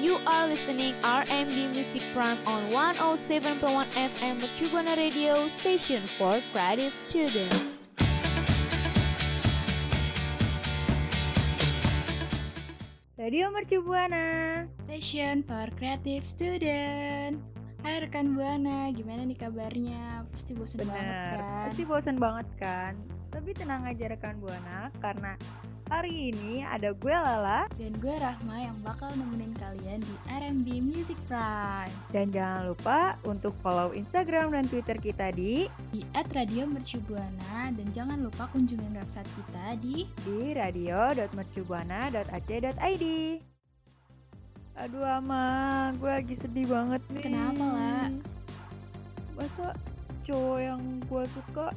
You are listening RMB Music Prime on 107.1 FM Mercubuana Radio Station for Creative Students. Radio Mercu Buana. Station for Creative Student. Hai rekan Buana, gimana nih kabarnya? Pasti bosen banget Bener, kan? pasti bosan banget kan? Tapi tenang aja rekan Buana, karena hari ini ada gue Lala Dan gue Rahma yang bakal nemenin kalian di RMB Music Prime dan jangan lupa untuk follow Instagram dan Twitter kita di di @radiomercubuana dan jangan lupa kunjungin website kita di di radio.mercubuana.ac.id. Aduh ama, gue lagi sedih banget nih. Kenapa, La? Masa cowok yang gue suka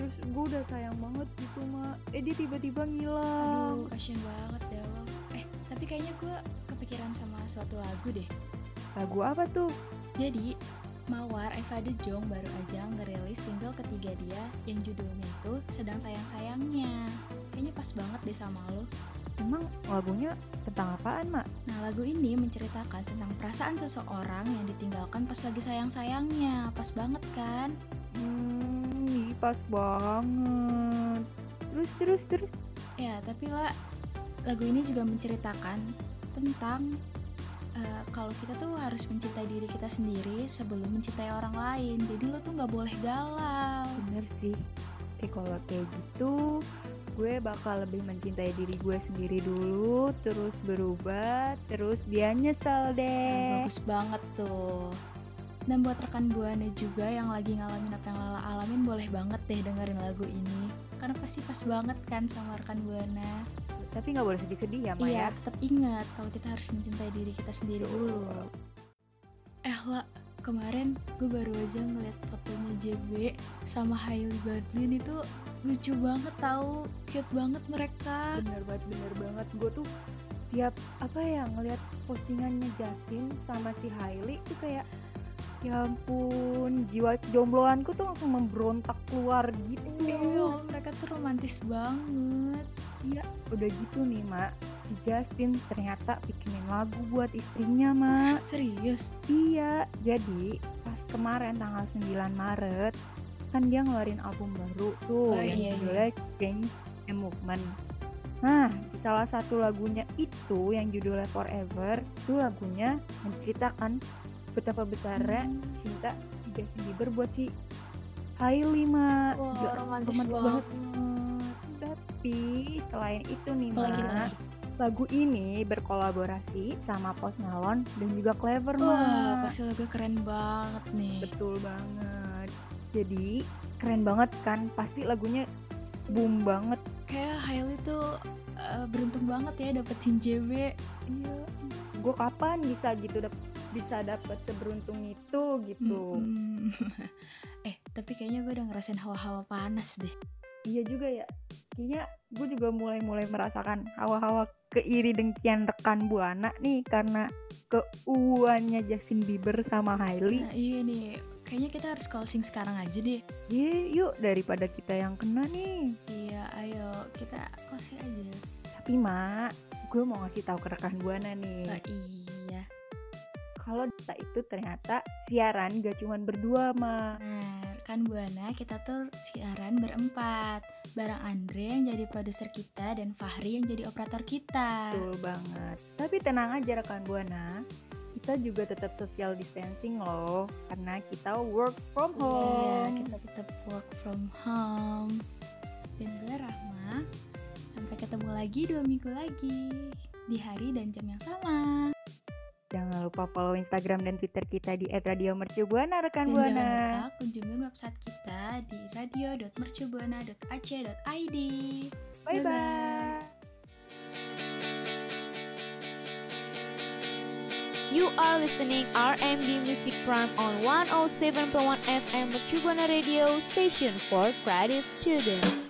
terus gue udah sayang banget gitu mah eh dia tiba-tiba ngilang Aduh, kasian banget ya lo. Eh, tapi kayaknya gue kepikiran sama suatu lagu deh. lagu apa tuh Jadi, Mawar Eva De Jong baru aja ngerilis single ketiga dia yang judulnya itu Sedang Sayang-Sayangnya. Kayaknya pas banget deh sama lo. emang lagunya tentang apaan mak Nah, lagu ini menceritakan tentang perasaan seseorang yang ditinggalkan pas lagi sayang-sayangnya. Pas banget kan? Hmm, pas banget. Terus terus terus. Ya, tapi lah lagu ini juga menceritakan tentang eh, kalau kita tuh harus mencintai diri kita sendiri sebelum mencintai orang lain. Jadi lo tuh nggak boleh galau. Bener sih. Eh kalau kayak gitu, gue bakal lebih mencintai diri gue sendiri dulu, terus berubah, terus dia nyesel Nah, deh. bagus banget tuh. Dan buat rekan buana juga yang lagi ngalamin apa yang Lala alamin boleh banget deh dengerin lagu ini. Karena pasti pas banget kan sama rekan buana. Tapi nggak boleh sedih-sedih ya, Maya. Iya, tetap ingat kalau kita harus mencintai diri kita sendiri dulu. Eh lah, kemarin gue baru aja ngeliat fotonya JB sama Hailey Baldwin itu lucu banget tahu, cute banget mereka. Bener banget, bener banget. Gue tuh tiap apa ya ngeliat postingannya Justin sama si Hailey tuh kayak ya ampun jiwa jombloanku tuh langsung memberontak keluar gitu Iya, mereka tuh romantis banget. Iya, udah gitu nih, Mak. Si Justin ternyata bikinin lagu buat istrinya, Mak. Serius? Iya, jadi pas kemarin tanggal 9 Maret kan dia ngeluarin album baru tuh Oh, yang iya, iya. judulnya Change a Movement. Nah, di salah satu lagunya itu yang judulnya Forever, itu lagunya menceritakan betapa besarnya cinta Justin Bieber buat si Hailey, Mak. Wah, Gila, romantis romantis banget. Tapi selain itu nih, nih? lagu ini berkolaborasi sama Post Malone dan juga Clever, Wah, pasti lagu keren banget nih. Betul banget. Jadi keren banget kan? Pasti lagunya boom banget. Kayak Hailey tuh eh, beruntung banget ya dapetin JB. Iya. Gue kapan bisa gitu dap bisa dapet seberuntung itu gitu. Mm-mm. eh, tapi kayaknya gue udah ngerasain hawa-hawa panas deh. Iya juga ya. Kayaknya gue juga mulai-mulai merasakan hawa-hawa keiri dengkian rekan buana nih karena keuannya Justin Bieber sama Hailey. Nah, iya nih. Kayaknya kita harus closing sekarang aja deh. Ye, yuk daripada kita yang kena nih. Iya, ayo kita closing aja. Tapi mak, gue mau ngasih tahu ke rekan buana nih. Oh, iya. Itu ternyata siaran gak cuman berdua mak. Nah, kan Buana kita tuh siaran berempat. Barang Andre yang jadi produser kita dan Fahri yang jadi operator kita. Betul banget. Tapi tenang aja rekan buana. Kita juga tetap social distancing loh, karena kita work from Iya, home. kita tetap work from home. Dan gue Rahma, sampai ketemu lagi dua minggu lagi di hari dan jam yang sama. Jangan lupa follow Instagram dan Twitter kita di @radiomercubuana rekan Dan jangan buana. lupa kunjungin website kita di radio.mercubuana.ac.id. Bye bye. You are listening RMB Music Prime on 107.1 FM Mercubuana Radio Station for Creative Students.